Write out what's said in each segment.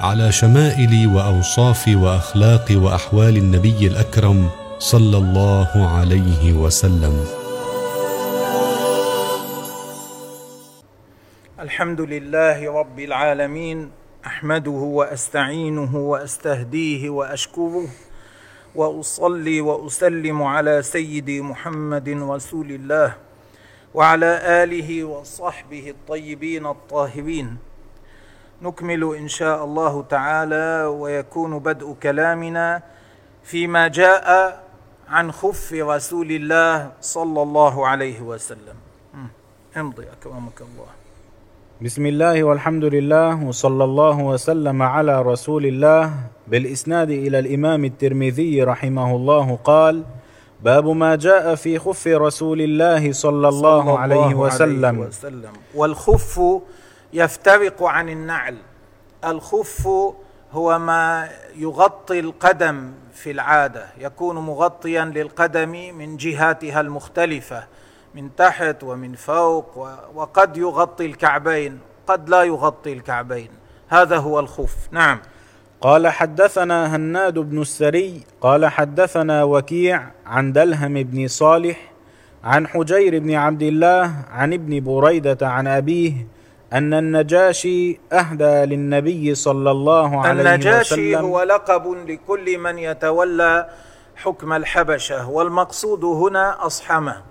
على شمائل وأوصاف وأخلاق وأحوال النبي الأكرم صلى الله عليه وسلم. الحمد لله رب العالمين أحمده وأستعينه وأستهديه وأشكره وأصلي وأسلم على سيدي محمد رسول الله وعلى آله وصحبه الطيبين الطاهرين. نكمل إن شاء الله تعالى ويكون بدء كلامنا فيما جاء عن خف رسول الله صلى الله عليه وسلم. امضي أكرمك الله. بسم الله والحمد لله وصلى الله وسلم على رسول الله. بالإسناد إلى الإمام الترمذي رحمه الله قال باب ما جاء في خف رسول الله صلى الله, صلى الله عليه, وسلم. عليه وسلم. والخف يفترق عن النعل. الخف هو ما يغطي القدم في العادة يكون مغطيا للقدم من جهاتها المختلفة من تحت ومن فوق وقد يغطي الكعبين قد لا يغطي الكعبين. هذا هو الخف. نعم. قال حدثنا هناد بن السري قال حدثنا وكيع عن دلهم بن صالح عن حجير بن عبد الله عن ابن بريدة عن أبيه أن النجاشي أهدى للنبي صلى الله عليه وسلم. النجاشي هو لقب لكل من يتولى حكم الحبشة والمقصود هنا أصحمة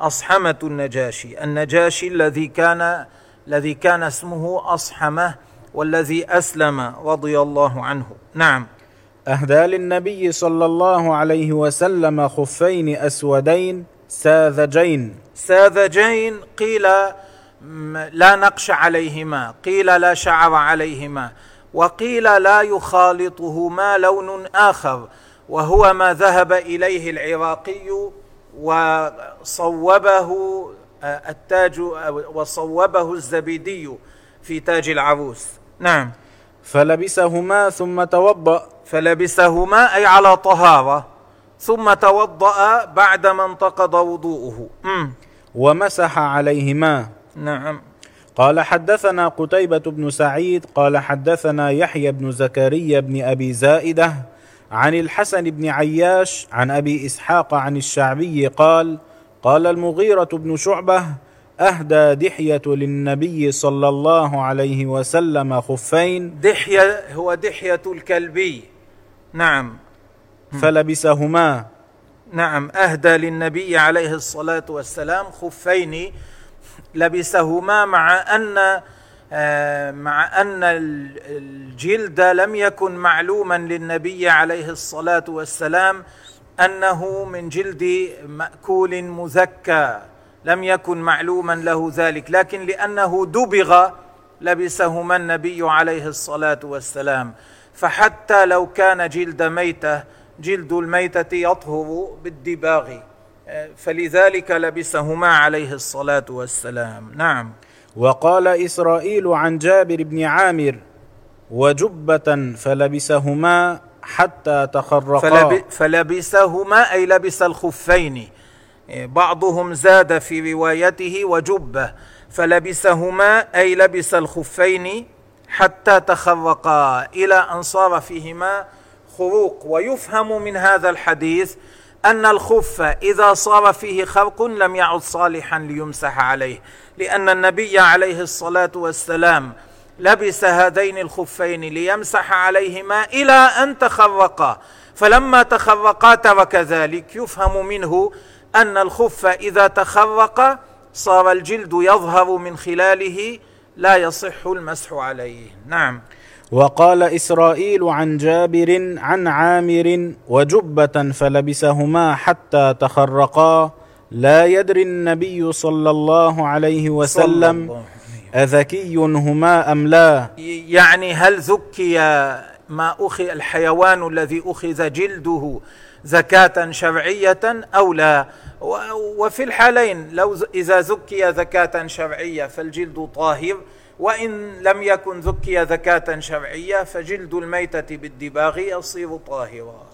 أصحمة النجاشي النجاشي الذي كان الذي كان اسمه أصحمة والذي أسلم رضي الله عنه. نعم. أهدى للنبي صلى الله عليه وسلم خفين أسودين ساذجين. ساذجين قيل لا نقش عليهما قيل لا شعر عليهما وقيل لا يخالطهما لون آخر وهو ما ذهب إليه العراقي وصوبه التاج وصوبه الزبيدي في تاج العروس. نعم. فلبسهما ثم توضأ. فلبسهما أي على طهارة ثم توضأ بعدما انتقض وضوءه. ومسح عليهما. نعم. قال حدثنا قتيبة بن سعيد قال حدثنا يحيى بن زكريا بن أبي زائدة عن الحسن بن عياش عن أبي إسحاق عن الشعبي قال قال المغيرة بن شعبة أهدى دحية للنبي صلى الله عليه وسلم خفين. دحية هو دحية الكلبي. نعم. فلبسهما. نعم. أهدى للنبي عليه الصلاة والسلام خفين. لبسهما مع أن آه، مع أن الجلد لم يكن معلوما للنبي عليه الصلاة والسلام أنه من جلد مأكول مزكى لم يكن معلوما له ذلك لكن لأنه دبغ لبسهما النبي عليه الصلاة والسلام. فحتى لو كان جلد ميتة جلد الميتة يطهر بالدباغ. فلذلك لبسهما عليه الصلاة والسلام. نعم. وقال إسرائيل عن جابر بن عامر وجبة فلبسهما حتى تخرقا. فلب فلبسهما أي لبس الخفين. بعضهم زاد في روايته وجبة. فلبسهما أي لبس الخفين حتى تخرقا. إلى أن صار فيهما خروق. ويفهم من هذا الحديث أن الخف إذا صار فيه خرق لم يعد صالحا ليمسح عليه لأن النبي عليه الصلاة والسلام لبس هذين الخفين ليمسح عليهما إلى أن تخرقا. فلما تخرقا ترك ذلك يفهم منه أن الخف إذا تخرق صار الجلد يظهر من خلاله لا يصح المسح عليه. نعم. وقال إسرائيل عن جابر عن عامر وجبة فلبسهما حتى تخرقا. لا يدري النبي صلى الله عليه وسلم اذكي هما أم لا. يعني هل ذكي ما أخذ الحيوان الذي أخذ جلده زكاة شرعية أو لا؟ وفي الحالين لو إذا زكي زكاة شرعية فالجلد طاهر وإن لم يكن زكي زكاة شرعية فجلد الميتة بالدباغ يصير طاهرا.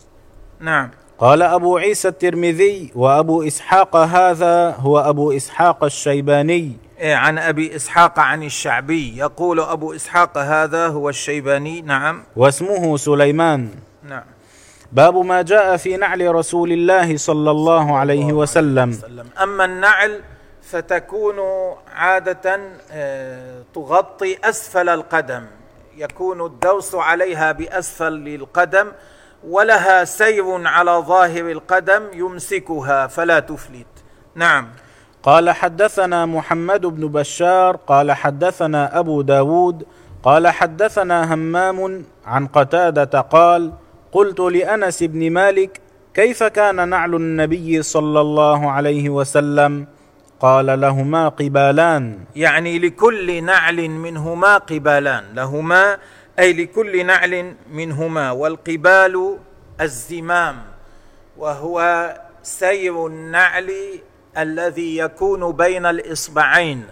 نعم. قال أبو عيسى الترمذي وأبو إسحاق هذا هو أبو إسحاق الشيباني. إيه، عن أبي إسحاق عن الشعبي. يقول أبو إسحاق هذا هو الشيباني. نعم. واسمه سليمان. نعم. باب ما جاء في نعل رسول الله صلى الله عليه وسلم. أما النعل فتكون عادة آه، تغطي أسفل القدم. يكون الدوس عليها بأسفل القدم ولها سير على ظاهر القدم يمسكها فلا تفلت. نعم. قال حدثنا محمد بن بشار قال حدثنا أبو داود قال حدثنا همام عن قتادة قال قلت لأنس بن مالك كيف كان نعل النبي صلى الله عليه وسلم؟ قال لهما قبالان. يعني لكل نعل منهما قبالان. لهما أي لكل نعل منهما. والقبال الزمام وهو سير النعل الذي يكون بين الإصبعين.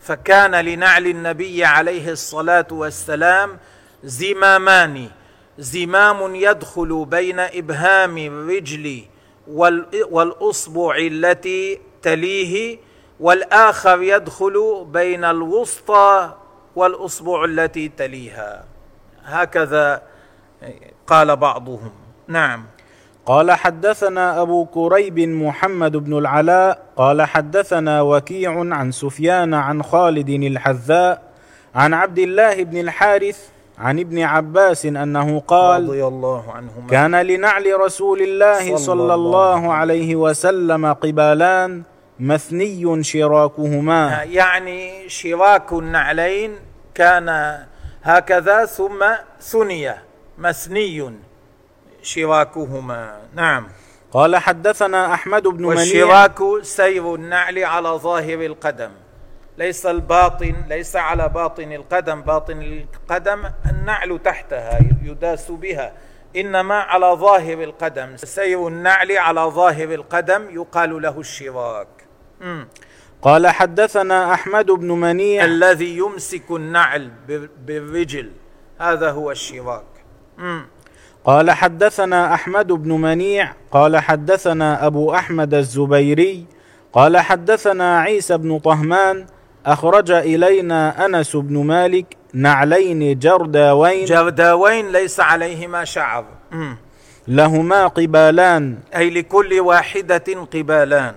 فكان لنعل النبي عليه الصلاة والسلام زمامان. زمام يدخل بين إبهام الرجل والأصبع التي تليه والآخر يدخل بين الوسطى والأصبع التي تليها. هكذا قال بعضهم. نعم. قال حدثنا أبو كريب محمد بن العلاء قال حدثنا وكيع عن سفيان عن خالد الحذاء عن عبد الله بن الحارث عن ابن عباس أنه قال رضي الله عنهما. كان لنعل رسول الله صلى الله عليه وسلم. قبالان مثني شراكهما. يعني شراك النعلين كان هكذا ثم ثني مثني شراكهما. نعم. قال حدثنا أحمد بن منيع. والشراك سير النعل على ظاهر القدم. ليس الباطن ليس على باطن القدم. باطن القدم النعل تحتها يداس بها. إنما على ظاهر القدم. سير النعل على ظاهر القدم يقال له الشراك. قال حدثنا أحمد بن منيع. الذي يمسك النعل بالرجل. هذا هو الشراك. قال حدثنا أحمد بن منيع. قال حدثنا أبو أحمد الزبيري. قال حدثنا عيسى بن طهمان. أخرج إلينا أنس بن مالك نعلين جرداوين. جرداوين ليس عليهما شعر. لهما قبالان. أي لكل واحدة قبالان.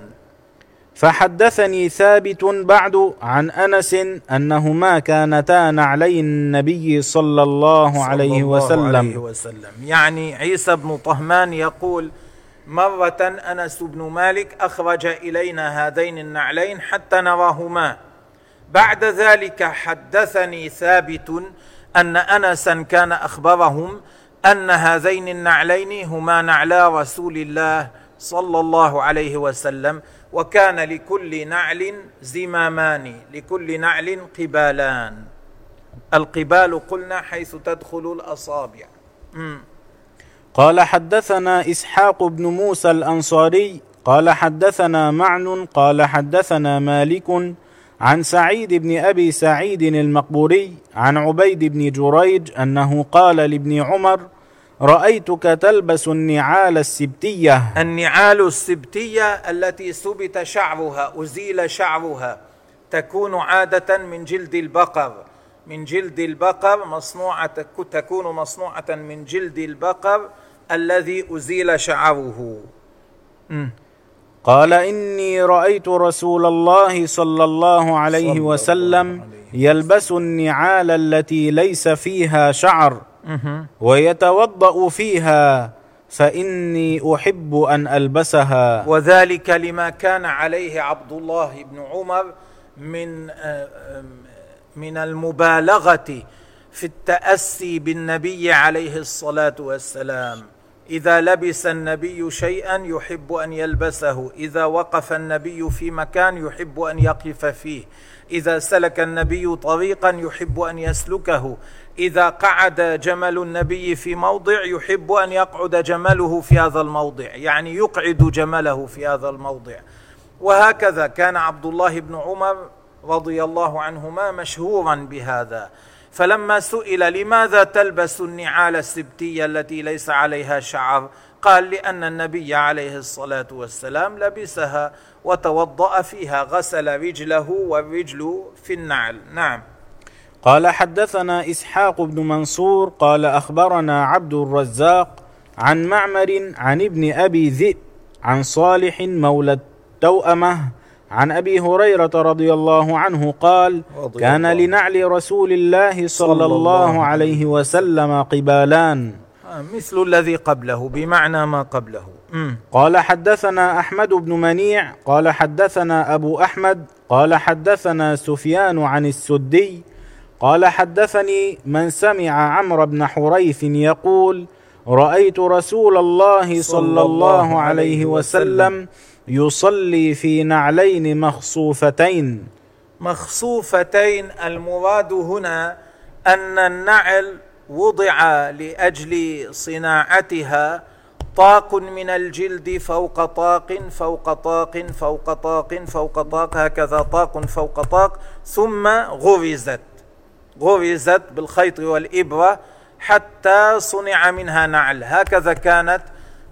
فحدثني ثابت بعد عن أنس أنهما كانتا نعلي النبي صلى الله صلى عليه الله وسلم. عليه وسلم. يعني عيسى بن طهمان يقول مرة أنس بن مالك أخرج إلينا هذين النعلين حتى نراهما. بعد ذلك حدثني ثابت أن انسا كان أخبرهم أن هذين النعلين هما نعلا رسول الله صلى الله عليه وسلم وكان لكل نعل زمامان لكل نعل قبالان. القبال قلنا حيث تدخل الأصابع. قال حدثنا إسحاق بن موسى الأنصاري قال حدثنا معن قال حدثنا مالك عن سعيد بن أبي سعيد المقبوري عن عبيد بن جريج أنه قال لابن عمر رأيتك تلبس النعال السبتية. النعال السبتية التي سبت شعرها أزيل شعرها تكون عادة من جلد البقر. من جلد البقر مصنوعة تكون مصنوعة من جلد البقر الذي أزيل شعره. قال إني رأيت رسول الله صلى الله عليه وسلم يلبس النعال التي ليس فيها شعر ويتوضأ فيها فإني أحب أن ألبسها. وذلك لما كان عليه عبد الله بن عمر من من المبالغة في التأسي بالنبي عليه الصلاة والسلام. إذا لبس النبي شيئا يحب أن يلبسه إذا وقف النبي في مكان يحب أن يقف فيه إذا سلك النبي طريقا يحب أن يسلكه إذا قعد جمل النبي في موضع يحب أن يقعد جمله في هذا الموضع يعني يقعد جمله في هذا الموضع. وهكذا كان عبد الله بن عمر رضي الله عنهما مشهورا بهذا. فلما سئل لماذا تلبس النعال السبتية التي ليس عليها شعر؟ قال لأن النبي عليه الصلاة والسلام لبسها وتوضأ فيها غسل رجله والرجل في النعل. نعم. قال حدثنا إسحاق بن منصور قال أخبرنا عبد الرزاق عن معمر عن ابن أبي ذئب عن صالح مولى التوأمة عن أبي هريرة رضي الله عنه قال كان الله. لنعل رسول الله صلى الله عليه وسلم قبالان آه، مثل الذي قبله بمعنى ما قبله. قال حدثنا أحمد بن منيع قال حدثنا أبو أحمد قال حدثنا سفيان عن السدي قال حدثني من سمع عمرو بن حريث يقول رأيت رسول الله صلى الله عليه وسلم يصلي في نعلين مخصوفتين. مخصوفتين. المراد هنا أن النعل وضع لأجل صناعتها طاق من الجلد فوق طاق فوق طاق فوق طاق فوق طاق هكذا طاق فوق طاق ثم غرزت. غرزت بالخيط والإبرة حتى صنع منها نعل. هكذا كانت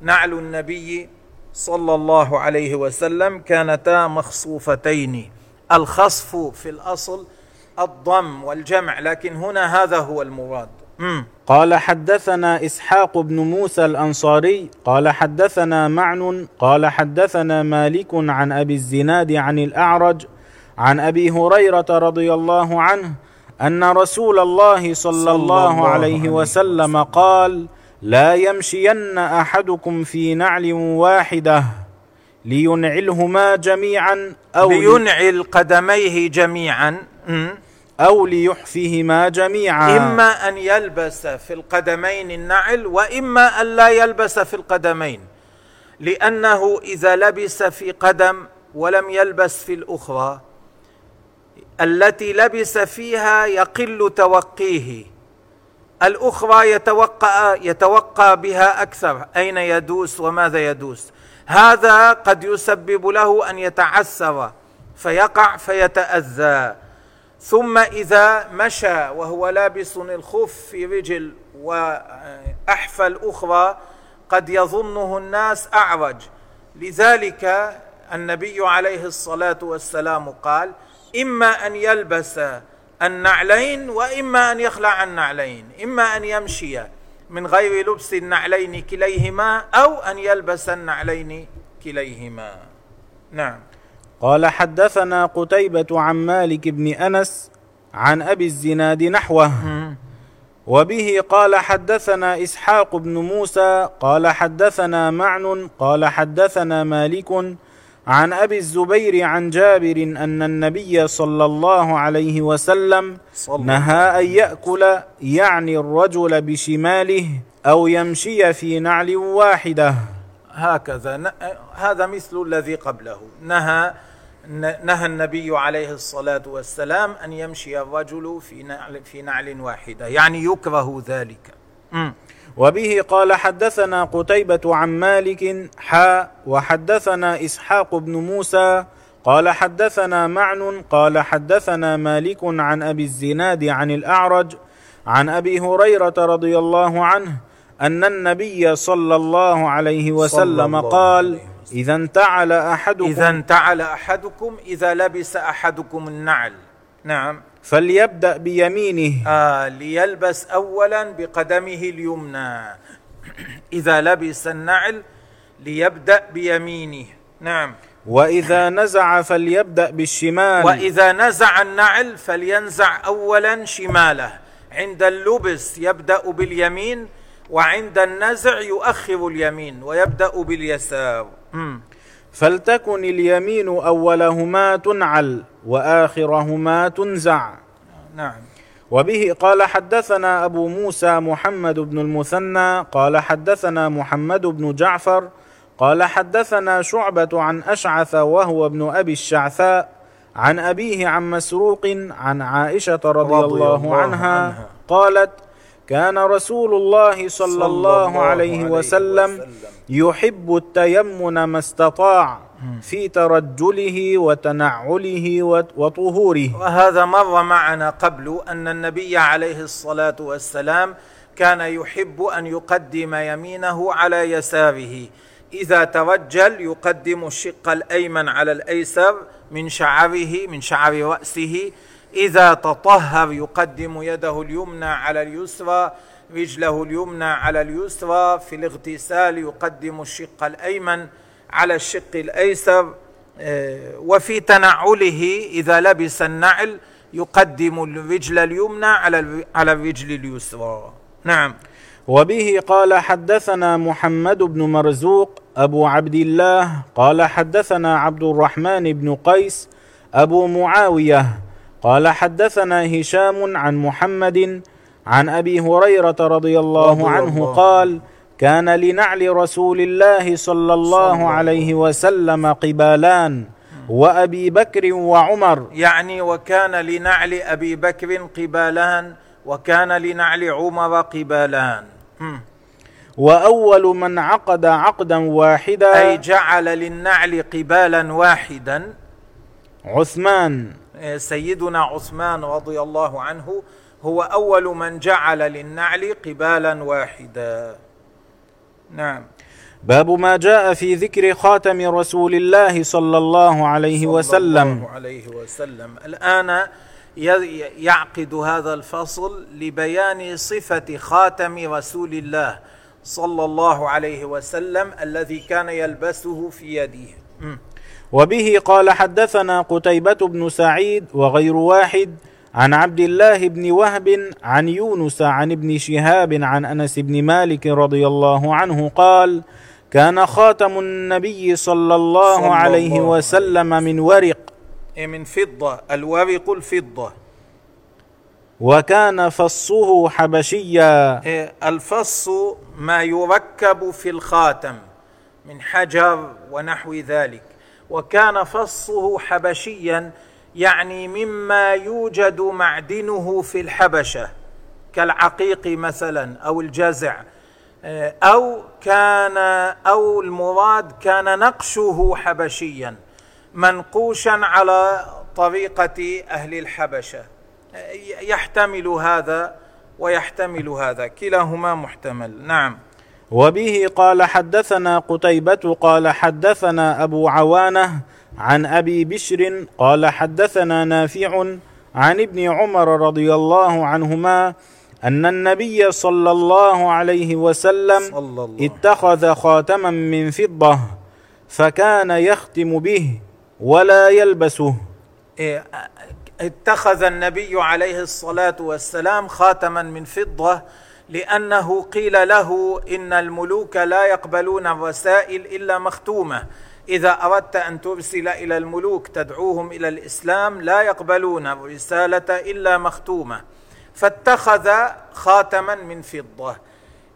نعل النبي صلى الله عليه وسلم كانتا مخصوفتين. الخصف في الأصل الضم والجمع لكن هنا هذا هو المراد. قال حدثنا إسحاق بن موسى الأنصاري قال حدثنا معن قال حدثنا مالك عن أبي الزناد عن الأعرج عن أبي هريرة رضي الله عنه أن رسول الله صلى الله عليه وسلم قال لا يمشين أحدكم في نعل واحدة لينعلهما جميعا أو لينعل قدميه جميعا. أو ليحفهما جميعا. إما أن يلبس في القدمين النعل وإما أن لا يلبس في القدمين. لأنه إذا لبس في قدم ولم يلبس في الأخرى التي لبس فيها يقل توقيه. الأخرى يتوقع يتوقع بها أكثر. أين يدوس وماذا يدوس؟ هذا قد يسبب له أن يتعسر فيقع فيتأذى. ثم إذا مشى وهو لابس الخف في رجل وأحفى الأخرى قد يظنه الناس أعرج. لذلك النبي عليه الصلاة والسلام قال إما أن يلبس النعلين وإما أن يخلع النعلين إما أن يمشي من غير لبس النعلين كليهما أو أن يلبس النعلين كليهما. نعم. قال حدثنا قتيبة عن مالك بن أنس عن أبي الزناد نحوه. وبه قال حدثنا إسحاق بن موسى قال حدثنا معن قال حدثنا مالك عن أبي الزبير عن جابر أن النبي صلى الله عليه وسلم نهى أن يأكل يعني الرجل بشماله أو يمشي في نعل واحدة. هكذا. هذا مثل الذي قبله. نهى نهى النبي عليه الصلاة والسلام أن يمشي الرجل في نعل, في نعل واحدة. يعني يكره ذلك. وبه قال حدثنا قتيبة عن مالك حاء وحدثنا إسحاق بن موسى قال حدثنا معن قال حدثنا مالك عن أبي الزناد عن الأعرج عن أبي هريرة رضي الله عنه أن النبي صلى الله عليه وسلم الله قال عليه وسلم. إذا انتعل أحدكم إذا انتعل أحدكم إذا لبس أحدكم النعل. نعم. فليبدأ بيمينه. آه ليلبس أولا بقدمه اليمنى. إذا لبس النعل ليبدأ بيمينه. نعم. وإذا نزع فليبدأ بالشمال. وإذا نزع النعل فلينزع أولا شماله. عند اللبس يبدأ باليمين وعند النزع يؤخر اليمين ويبدأ باليسار. مم. فلتكن اليمين أولهما تنعل وآخرهما تنزع نعم وبه قال حدثنا أبو موسى محمد بن المثنى قال حدثنا محمد بن جعفر قال حدثنا شعبة عن أشعث وهو ابن أبي الشعثاء عن أبيه عن مسروق عن عائشة رضي, رضي الله, الله عنها, عنها. قالت كان رسول الله صلى, صلى الله الله عليه عليه وسلم وسلم يحب التيمن ما استطاع في ترجله وتنعله وت- وطهوره. وهذا مر معنا قبل أن النبي عليه الصلاة والسلام كان يحب أن يقدم يمينه على يساره. إذا ترجل يقدم الشق الأيمن على الأيسر من شعره من شعر رأسه. إذا تطهر يقدم يده اليمنى على اليسرى رجله اليمنى على اليسرى في الاغتسال يقدم الشق الأيمن على الشق الأيسر آه، وفي تنعله إذا لبس النعل يقدم الرجل اليمنى على على الرجل اليسرى. نعم. وبه قال حدثنا محمد بن مرزوق أبو عبد الله قال حدثنا عبد الرحمن بن قيس أبو معاوية قال حدثنا هشام عن محمد عن أبي هريرة رضي الله عنه قال كان لنعل رسول الله صلى الله عليه وسلم قبالان وأبي بكر وعمر. يعني وكان لنعل أبي بكر قبالان وكان لنعل عمر قبالان. وأول من عقد عقدا واحدا. أي جعل للنعل قبالا واحدا. عثمان. سيدنا عثمان رضي الله عنه هو أول من جعل للنعل قبالا واحدا. نعم. باب ما جاء في ذكر خاتم رسول الله صلى الله عليه صلى وسلم. الله عليه وسلم. الآن ي- يعقد هذا الفصل لبيان صفة خاتم رسول الله صلى الله عليه وسلم الذي كان يلبسه في يده. وبه قال حدثنا قتيبة بن سعيد وغير واحد عن عبد الله بن وهب عن يونس عن ابن شهاب عن أنس بن مالك رضي الله عنه قال كان خاتم النبي صلى الله صلى عليه الله وسلم من ورق. إيه من فضة الورق الفضة. وكان فصه حبشيا. إيه الفص ما يركب في الخاتم من حجر ونحو ذلك. وكان فصه حبشيا يعني مما يوجد معدنه في الحبشة كالعقيق مثلا أو الجزع آه، أو كان أو المراد كان نقشه حبشيا منقوشا على طريقة أهل الحبشة. آه، يحتمل هذا ويحتمل هذا كلاهما محتمل. نعم. وبه قال حدثنا قتيبة قال حدثنا أبو عوانة عن أبي بشر قال حدثنا نافع عن ابن عمر رضي الله عنهما أن النبي صلى الله عليه وسلم صلى الله اتخذ خاتما من فضة فكان يختم به ولا يلبسه. إيه، اتخذ النبي عليه الصلاة والسلام خاتما من فضة لأنه قيل له إن الملوك لا يقبلون الرسائل إلا مختومة. إذا أردت أن ترسل إلى الملوك تدعوهم إلى الإسلام لا يقبلون الرسالة إلا مختومة فاتخذ خاتما من فضة.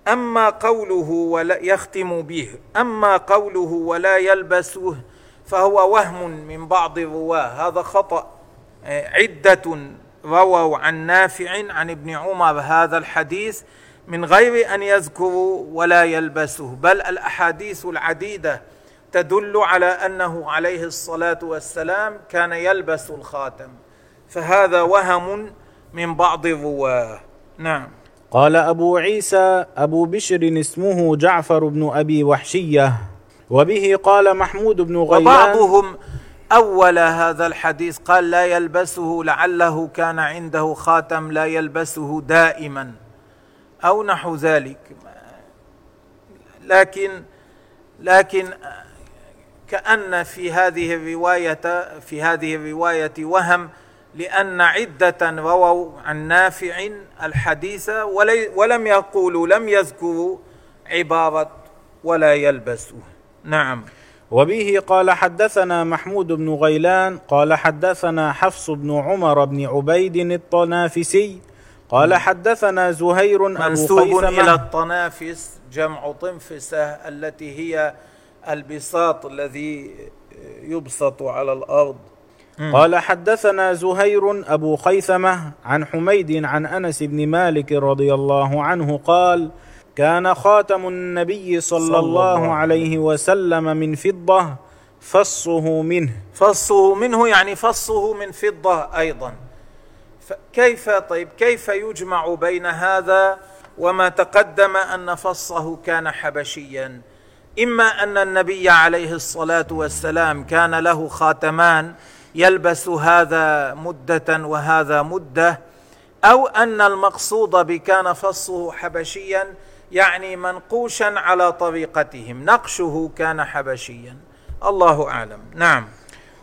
أما قوله ولا يختم به أما قوله ولا يلبسه فهو وهم من بعض الرواة. هذا خطأ. آه، عدة رووا عن نافع عن ابن عمر هذا الحديث من غير أن يذكروا ولا يلبسه بل الأحاديث العديدة تدل على أنه عليه الصلاة والسلام كان يلبس الخاتم. فهذا وهم من بعض الرواه نعم. قال أبو عيسى أبو بشر اسمه جعفر بن أبي وحشية. وبه قال محمود بن غيلان. وبعضهم أول هذا الحديث قال لا يلبسه لعله كان عنده خاتم لا يلبسه دائما. أو نحو ذلك. لكن لكن كأن في هذه الرواية في هذه الرواية وهم لأن عدة رووا عن نافع الحديث ولم يقولوا لم يذكروا عبارة ولا يلبسه نعم. وبه قال حدثنا محمود بن غيلان قال حدثنا حفص بن عمر بن عبيد الطنافسي قال حدثنا زهير أبو منسوب إلى الطنافس جمع طنفسة التي هي البساط الذي يبسط على الأرض. قال حدثنا زهير أبو خيثمة عن حميد عن أنس بن مالك رضي الله عنه قال كان خاتم النبي صلى, صلى الله الله عليه وسلم من فضة فصه منه. فصه منه يعني فصه من فضة أيضا. ف- كيف طيب كيف يجمع بين هذا وما تقدم أن فصه كان حبشيا؟ إما أن النبي عليه الصلاة والسلام كان له خاتمان يلبس هذا مدة وهذا مدة أو أن المقصود بكان فصه حبشيا يعني منقوشا على طريقتهم نقشه كان حبشيا. الله أعلم. نعم.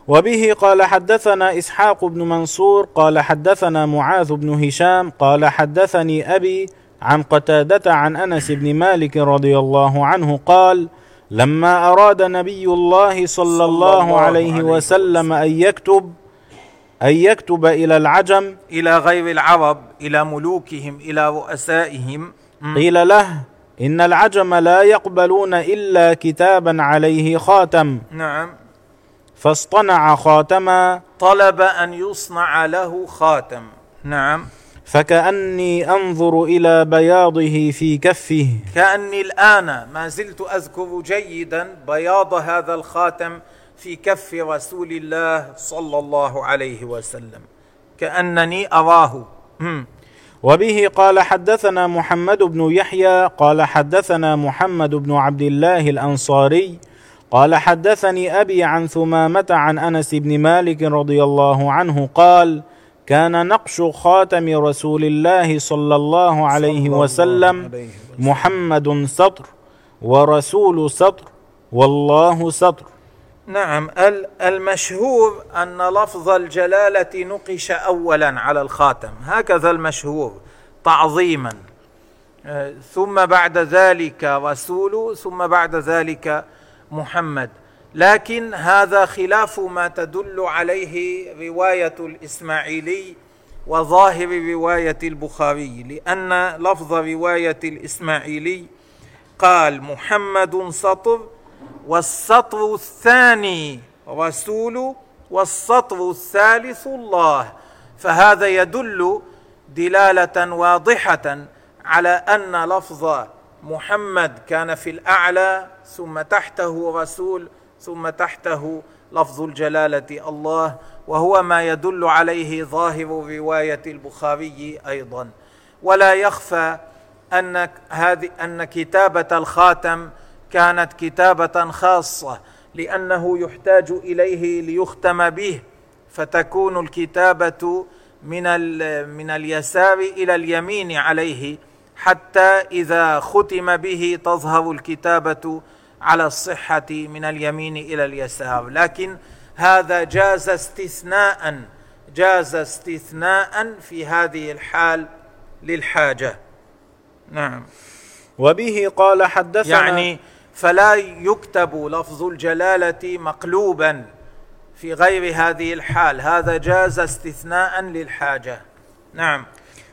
وبه قال حدثنا إسحاق بن منصور قال حدثنا معاذ بن هشام قال حدثني أبي عن قتادة عن أنس بن مالك رضي الله عنه قال لما أراد نبي الله صلى الله عليه وسلم أن يكتب أن يكتب إلى العجم إلى غير العرب إلى ملوكهم إلى رؤسائهم. قيل له إن العجم لا يقبلون إلا كتابا عليه خاتم. نعم. فاصطنع خاتما. طلب أن يصنع له خاتم. نعم. فكأني أنظر إلى بياضه في كفه. كأني الآن ما زلت أذكر جيدا بياض هذا الخاتم في كف رسول الله صلى الله عليه وسلم. كأنني أراه. مم. وبه قال حدثنا محمد بن يحيى قال حدثنا محمد بن عبد الله الأنصاري قال حدثني أبي عن ثمامة عن أنس بن مالك رضي الله عنه قال كان نقش خاتم رسول الله صلى الله عليه وسلم. محمد سطر ورسول سطر والله سطر. نعم ال- المشهور أن لفظ الجلالة نقش اولا على الخاتم. هكذا المشهور تعظيما. آه، ثم بعد ذلك رسول ثم بعد ذلك محمد. لكن هذا خلاف ما تدل عليه رواية الإسماعيلي وظاهر رواية البخاري لأن لفظ رواية الإسماعيلي قال محمد سطر والسطر الثاني رسول والسطر الثالث الله فهذا يدل دلالة واضحة على أن لفظ محمد كان في الأعلى ثم تحته رسول ثم تحته لفظ الجلالة الله وهو ما يدل عليه ظاهر رواية البخاري أيضا. ولا يخفى أن هذه أن كتابة الخاتم كانت كتابة خاصة لأنه يحتاج إليه ليختم به فتكون الكتابة من من اليسار إلى اليمين عليه حتى إذا ختم به تظهر الكتابة على الصحة من اليمين إلى اليسار. لكن هذا جاز استثناء جاز استثناء في هذه الحال للحاجة. نعم. وبه قال حدثنا يعني فلا يكتب لفظ الجلالة مقلوبا في غير هذه الحال. هذا جاز استثناء للحاجة. نعم.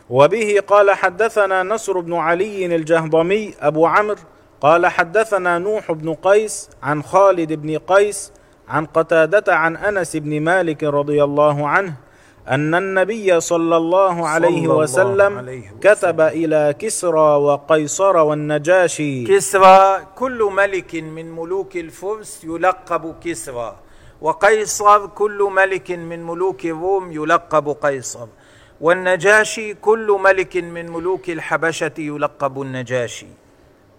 وبه قال حدثنا نصر بن علي الجهضمي أبو عمرو قال حدثنا نوح بن قيس عن خالد بن قيس عن قتادة عن أنس بن مالك رضي الله عنه أن النبي صلى الله عليه الله وسلم عليه وسلم. كتب إلى كسرى وقيصر والنجاشي كسرى كل ملك من ملوك الفرس يلقب كسرى وقيصر كل ملك من ملوك الروم يلقب قيصر والنجاشي كل ملك من ملوك الحبشة يلقب النجاشي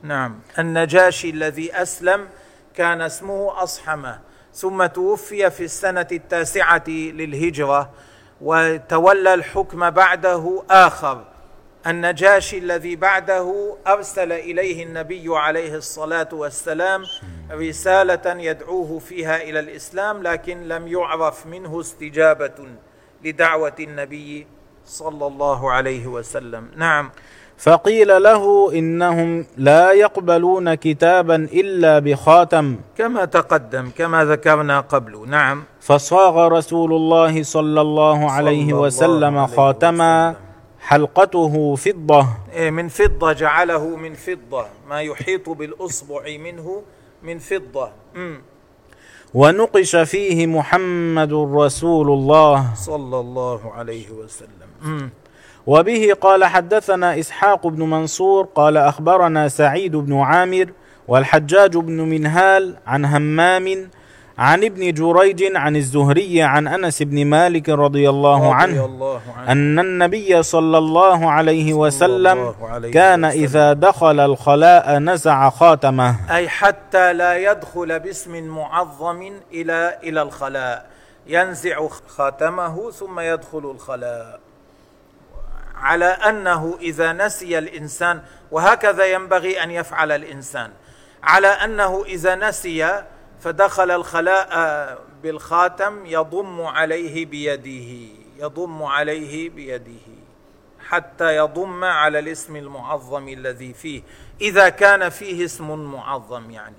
نعم. النجاشي الذي أسلم كان اسمه اصحمه ثم توفي في السنة التاسعة للهجرة وتولى الحكم بعده آخر. النجاشي الذي بعده أرسل إليه النبي عليه الصلاة والسلام رسالة يدعوه فيها إلى الإسلام لكن لم يعرف منه استجابة لدعوة النبي صلى الله عليه وسلم. نعم. فقيل له إنهم لا يقبلون كتابا إلا بخاتم. كما تقدم كما ذكرنا قبل. نعم. فصاغ رسول الله صلى الله عليه الله وسلم عليه خاتما وسلم. حلقته فضة. إيه، من فضة جعله من فضة. ما يحيط بالأصبع منه من فضة. مم. ونقش فيه محمد رسول الله. صلى الله عليه وسلم. مم. وبه قال حدثنا إسحاق بن منصور قال أخبرنا سعيد بن عامر والحجاج بن منهال عن همام عن ابن جريج عن الزهري عن أنس بن مالك رضي الله رضي عنه الله عنه. أن النبي صلى الله عليه وسلم الله عليه كان وسلم. إذا دخل الخلاء نزع خاتمه. أي حتى لا يدخل باسم معظم إلى إلى الخلاء. ينزع خاتمه ثم يدخل الخلاء. على أنه إذا نسي الإنسان وهكذا ينبغي أن يفعل الإنسان على أنه إذا نسي فدخل الخلاء بالخاتم يضم عليه بيده يضم عليه بيده حتى يضم على الاسم المعظم الذي فيه إذا كان فيه اسم معظم يعني.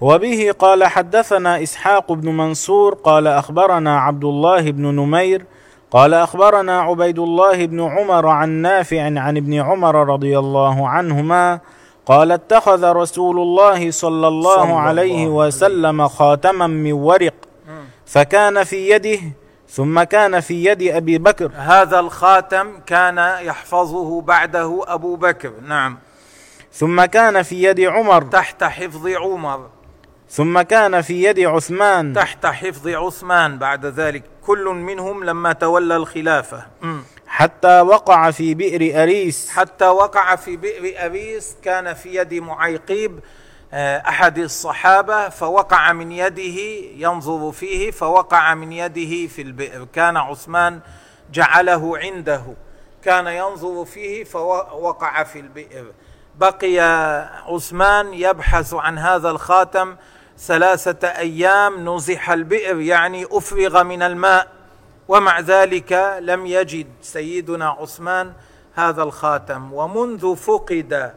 وبه قال حدثنا إسحاق بن منصور قال أخبرنا عبد الله بن نمير قال أخبرنا عبيد الله بن عمر عن نافع عن ابن عمر رضي الله عنهما قال اتخذ رسول الله صلى الله عليه وسلم خاتما من ورق فكان في يده ثم كان في يد أبي بكر. هذا الخاتم كان يحفظه بعده أبو بكر. نعم. ثم كان في يد عمر. تحت حفظ عمر. ثم كان في يد عثمان. تحت حفظ عثمان. بعد ذلك كل منهم لما تولى الخلافة. مم. حتى وقع في بئر أريس. حتى وقع في بئر أبيس كان في يد معيقيب آه، أحد الصحابة فوقع من يده ينظر فيه فوقع من يده في البئر. كان عثمان جعله عنده. كان ينظر فيه فوقع في البئر. بقي عثمان يبحث عن هذا الخاتم ثلاثة أيام نزح البئر يعني أفرغ من الماء ومع ذلك لم يجد سيدنا عثمان هذا الخاتم. ومنذ فقد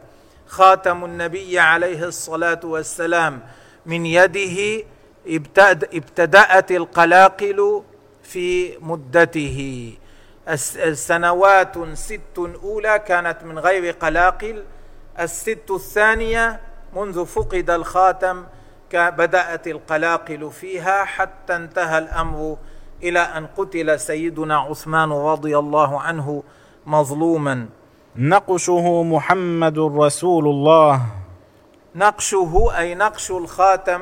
خاتم النبي عليه الصلاة والسلام من يده ابتد- ابتدأت القلاقل في مدته. الس- السنوات ست اولى كانت من غير قلاقل. الست الثانية منذ فقد الخاتم بدات القلاقل فيها حتى انتهى الأمر إلى أن قتل سيدنا عثمان رضي الله عنه مظلوما. نقشه محمد رسول الله. نقشه أي نقش الخاتم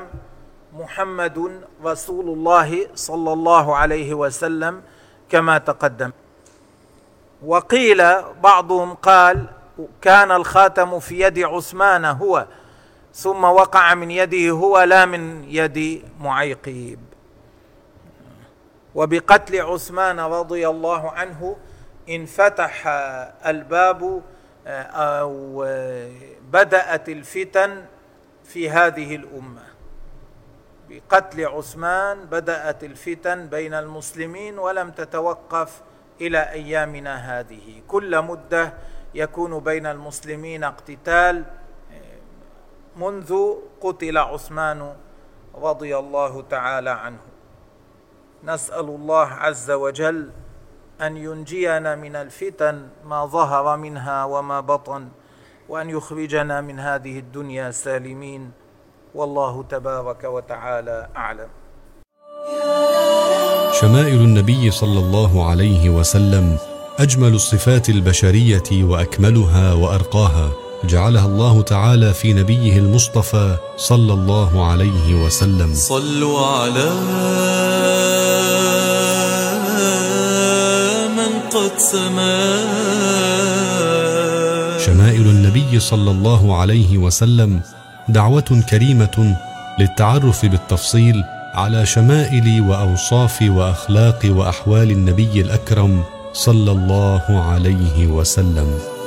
محمد رسول الله صلى الله عليه وسلم كما تقدم. وقيل بعضهم قال كان الخاتم في يد عثمان هو. ثم وقع من يده هو لا من يد معيقيب وبقتل عثمان رضي الله عنه انفتح الباب أو بدأت الفتن في هذه الأمة. بقتل عثمان بدأت الفتن بين المسلمين ولم تتوقف إلى أيامنا هذه. كل مدة يكون بين المسلمين اقتتال منذ قتل عثمان رضي الله تعالى عنه. نسأل الله عز وجل أن ينجينا من الفتن ما ظهر منها وما بطن وأن يخرجنا من هذه الدنيا سالمين. والله تبارك وتعالى أعلم. شمائل النبي صلى الله عليه وسلم أجمل الصفات البشرية وأكملها وأرقاها. جعلها الله تعالى في نبيه المصطفى صلى الله عليه وسلم. صلوا على من قد سما. شمائل النبي صلى الله عليه وسلم دعوة كريمة للتعرف بالتفصيل على شمائل وأوصاف وأخلاق وأحوال النبي الأكرم صلى الله عليه وسلم.